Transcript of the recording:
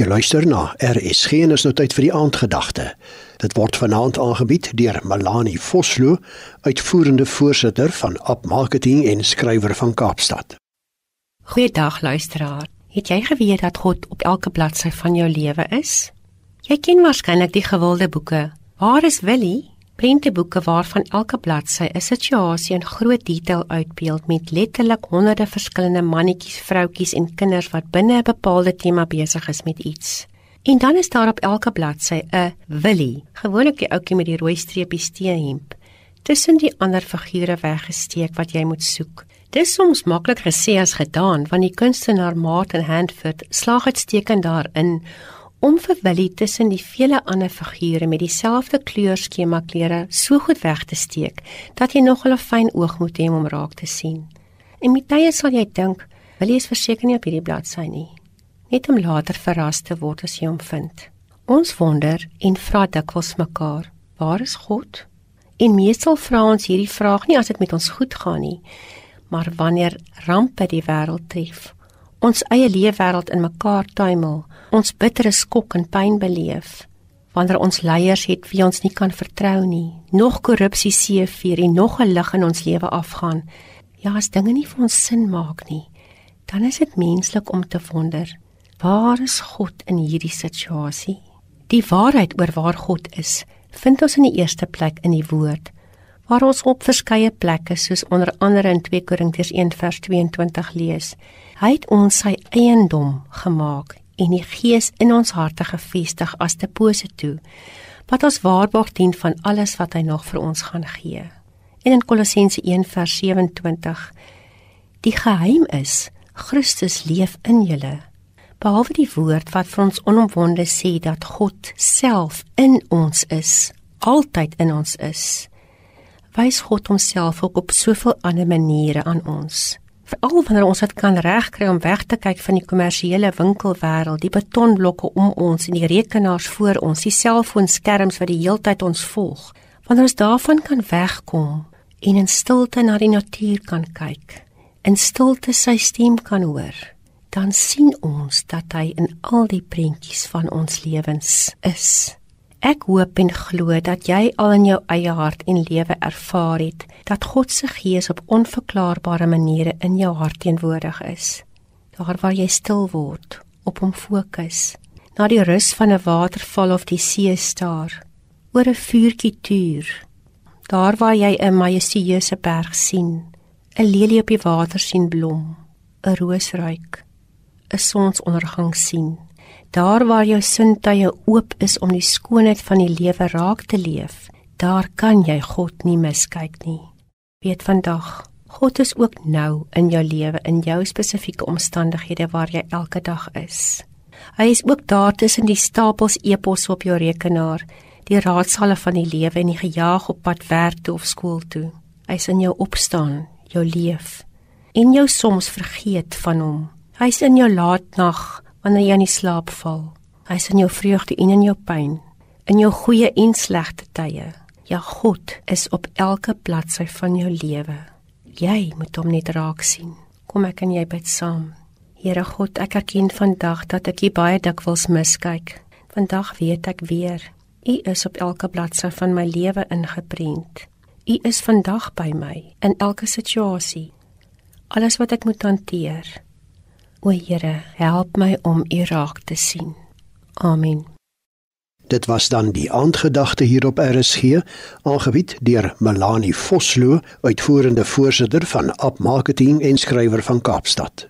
Jy luister na RSG en is nou tyd vir die aandgedagte. Dit word vanaand aangebied deur Malani Vosloo, uitvoerende voorsitter van App Marketing en skrywer van Kaapstad. Goeiedag luisteraar. Het jy geweet dat God op elke bladsy van jou lewe is? Jy ken waarskynlik die gewilde boeke. Waar is Willie? Prenteboeke waarvan elke bladsy 'n situasie in groot detail uitbeeld met letterlik honderde verskillende mannetjies, vroutjies en kinders wat binne 'n bepaalde tema besig is met iets. En dan is daar op elke bladsy 'n Willie, gewoonlik die ouetjie met die rooi streepie steehemp, tussen die ander figure weggesteek wat jy moet soek. Dis soms maklik gesê as gedaan, want die kunstenaar Martin Handford slaag uitstekend daarin om vir Willie tussen die vele ander figure met dieselfde kleurskema klere so goed weg te steek dat jy nog 'n fyn oog moet hê om raak te sien. En met tye sal jy dink, Willie is verseker nie op hierdie bladsy nie. Net om later verras te word as jy hom vind. Ons wonder en vra dikwels mekaar, waar is God? En meestal vra ons hierdie vraag nie as dit met ons goed gaan nie, maar wanneer rampe die wêreld tref ons eie leefwêreld in mekaar tuimel, ons bittere skok en pyn beleef, wanneer ons leiers het wie ons nie kan vertrou nie, nog korrupsie seevier en nog 'n lig in ons lewe afgaan. Ja, as dinge nie vir ons sin maak nie, dan is dit menslik om te wonder, waar is God in hierdie situasie? Die waarheid oor waar God is, vind ons in die eerste plek in die woord waar ons op verskeie plekke soos onder andere in 2 Korintiërs 1:22 lees. Hy het ons sy eiendom gemaak en die gees in ons harte gefestig as depose toe wat ons waarborg dien van alles wat hy nog vir ons gaan gee. En in Kolossense 1:27 Die geheim is Christus leef in julle. Behalwe die woord wat vir ons onomwonde sê dat God self in ons is, altyd in ons is wys God homself ook op soveel ander maniere aan ons. Veral wanneer ons dit kan regkry om weg te kyk van die kommersiële winkelwêreld, die betonblokke om ons en die rekenaars voor ons, die selfoonskerms wat die heeltyd ons volg. Wanneer ons daarvan kan wegkom en in stilte na die natuur kan kyk, in stilte sy stem kan hoor, dan sien ons dat hy in al die prentjies van ons lewens is. Ek hoop en glo dat jy al in jou eie hart en lewe ervaar het dat God se gees op onverklaarbare maniere in jou hart teenwoordig is. Daar waar jy stil word, op hom fokus, na die rus van 'n waterval of die see staar, oor 'n vuurtjie tuur. Daar waar jy 'n majestueuse berg sien, 'n lelie op die water sien blom, 'n roos ruik, 'n sonsondergang sien Daar waar jou sintuie oop is om die skoonheid van die lewe raak te leef, daar kan jy God nie miskyk nie. Weet vandag, God is ook nou in jou lewe in jou spesifieke omstandighede waar jy elke dag is. Hy is ook daar tussen die stapels e-pos op jou rekenaar, die raadsale van die lewe en die gejaag op pad werk toe of skool toe. Hy's in jou opstaan, jou leef en jou soms vergeet van hom. Hy's in jou laatnag wanneer jy in die slaap val. Hy is in jou vreugde en in jou pyn, in jou goeie en slegte tye. Ja, God is op elke bladsy van jou lewe. Jy moet hom net raak sien. Kom ek en jy bid saam. Here God, ek erken vandag dat ek hier baie dikwels miskyk. Vandag weet ek weer, U is op elke bladsy van my lewe ingeprent. U is vandag by my in elke situasie. Alles wat ek moet hanteer. O Here, help my om U raak te sien. Amen. Dit was dan die aandgedagte hier op RSG, aangebied deur Melanie Vosloo, uitvoerende voorsitter van App Marketing en skrywer van Kaapstad.